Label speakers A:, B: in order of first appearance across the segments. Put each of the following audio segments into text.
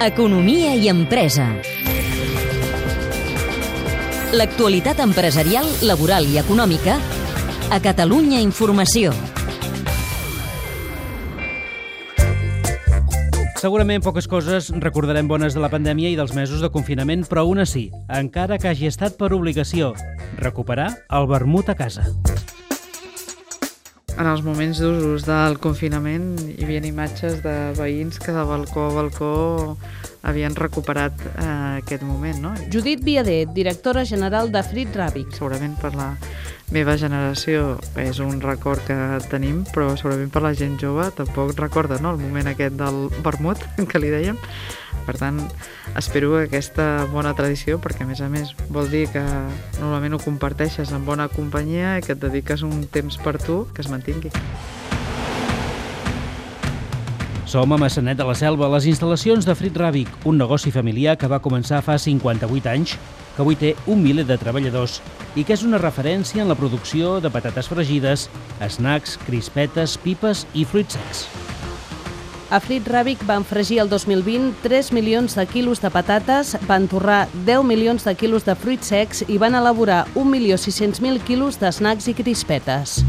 A: Economia i empresa. L'actualitat empresarial, laboral i econòmica a Catalunya Informació.
B: Segurament poques coses recordarem bones de la pandèmia i dels mesos de confinament, però una sí, encara que hagi estat per obligació, recuperar el vermut a casa.
C: En els moments d'usos del confinament hi havia imatges de veïns que de balcó a balcó havien recuperat eh, aquest moment. No?
D: Judit Viadet, directora general de Frit Ràbic.
C: Segurament per la meva generació és un record que tenim, però segurament per la gent jove tampoc recorda no? el moment aquest del vermut, que li dèiem. Per tant, espero que aquesta bona tradició, perquè a més a més vol dir que normalment ho comparteixes en bona companyia i que et dediques un temps per tu, que es mantingui.
B: Som a Massanet de la Selva, les instal·lacions de Frit Ràbic, un negoci familiar que va començar fa 58 anys, que avui té un miler de treballadors i que és una referència en la producció de patates fregides, snacks, crispetes, pipes i fruits secs.
D: A Frit Ràbic van fregir el 2020 3 milions de quilos de patates, van torrar 10 milions de quilos de fruits secs i van elaborar 1.600.000 quilos de snacks i crispetes.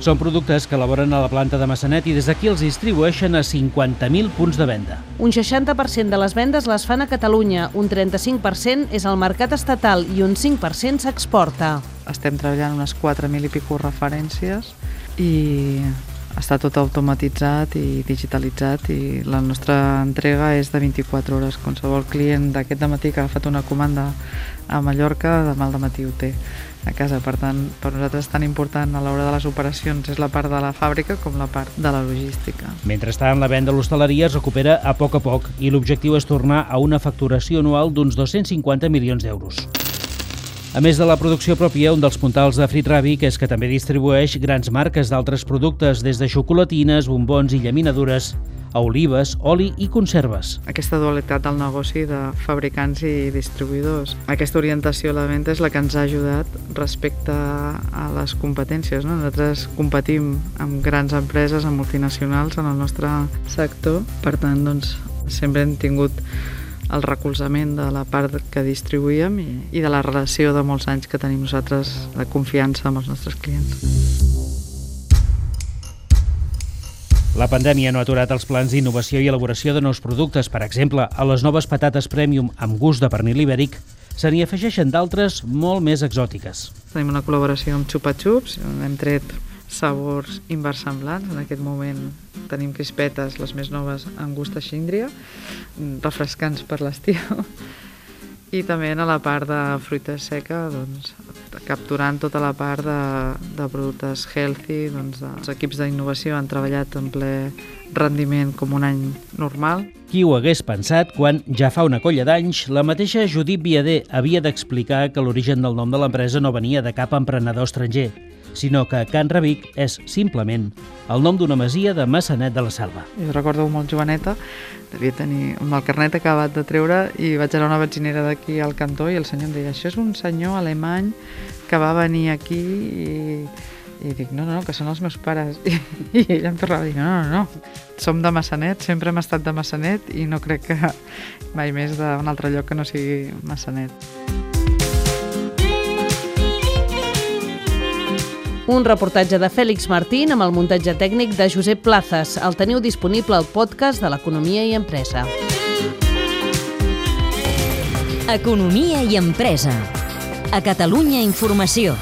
B: Són productes que elaboren a la planta de Massanet i des d'aquí els distribueixen a 50.000 punts de venda.
D: Un 60% de les vendes les fan a Catalunya, un 35% és al mercat estatal i un 5% s'exporta.
C: Estem treballant unes 4.000 i pico referències i està tot automatitzat i digitalitzat i la nostra entrega és de 24 hores. Qualsevol client d'aquest matí que ha agafat una comanda a Mallorca, demà al matí ho té a casa. Per tant, per nosaltres tan important a l'hora de les operacions és la part de la fàbrica com la part de la logística.
B: Mentrestant, la venda a l'hostaleria es recupera a poc a poc i l'objectiu és tornar a una facturació anual d'uns 250 milions d'euros. A més de la producció pròpia, un dels puntals de Frit Ràbic és que també distribueix grans marques d'altres productes, des de xocolatines, bombons i llaminadures, a olives, oli i conserves.
C: Aquesta dualitat del negoci de fabricants i distribuïdors. Aquesta orientació a la venda és la que ens ha ajudat respecte a les competències. No? Nosaltres competim amb grans empreses, amb multinacionals en el nostre sector, per tant, doncs, sempre hem tingut el recolzament de la part que distribuïem i, i de la relació de molts anys que tenim nosaltres de confiança amb els nostres clients.
B: La pandèmia no ha aturat els plans d'innovació i elaboració de nous productes. Per exemple, a les noves patates premium amb gust de pernil ibèric se n'hi afegeixen d'altres molt més exòtiques.
C: Tenim una col·laboració amb Chupa Chups, hem tret sabors inversemblants. En aquest moment tenim crispetes, les més noves, amb gust a xíndria, refrescants per l'estiu. I també a la part de fruita seca, doncs, capturant tota la part de, de productes healthy, doncs, els equips d'innovació han treballat en ple rendiment com un any normal.
B: Qui ho hagués pensat quan, ja fa una colla d'anys, la mateixa Judit Viader havia d'explicar que l'origen del nom de l'empresa no venia de cap emprenedor estranger, sinó que Can Rebic és simplement el nom d'una masia de Massanet de la Selva.
C: Jo recordo molt joveneta, devia tenir un mal carnet acabat de treure i vaig anar a una benzinera d'aquí al cantó i el senyor em deia això és un senyor alemany que va venir aquí i, i dic, no, no, que són els meus pares. I, i ella em tornava a dir, no, no, no, som de Massanet, sempre hem estat de Massanet i no crec que mai més d'un altre lloc que no sigui Massanet.
D: Un reportatge de Fèlix Martín amb el muntatge tècnic de Josep Plazas. El teniu disponible al podcast de l'Economia i Empresa.
A: Economia i Empresa. A Catalunya Informació.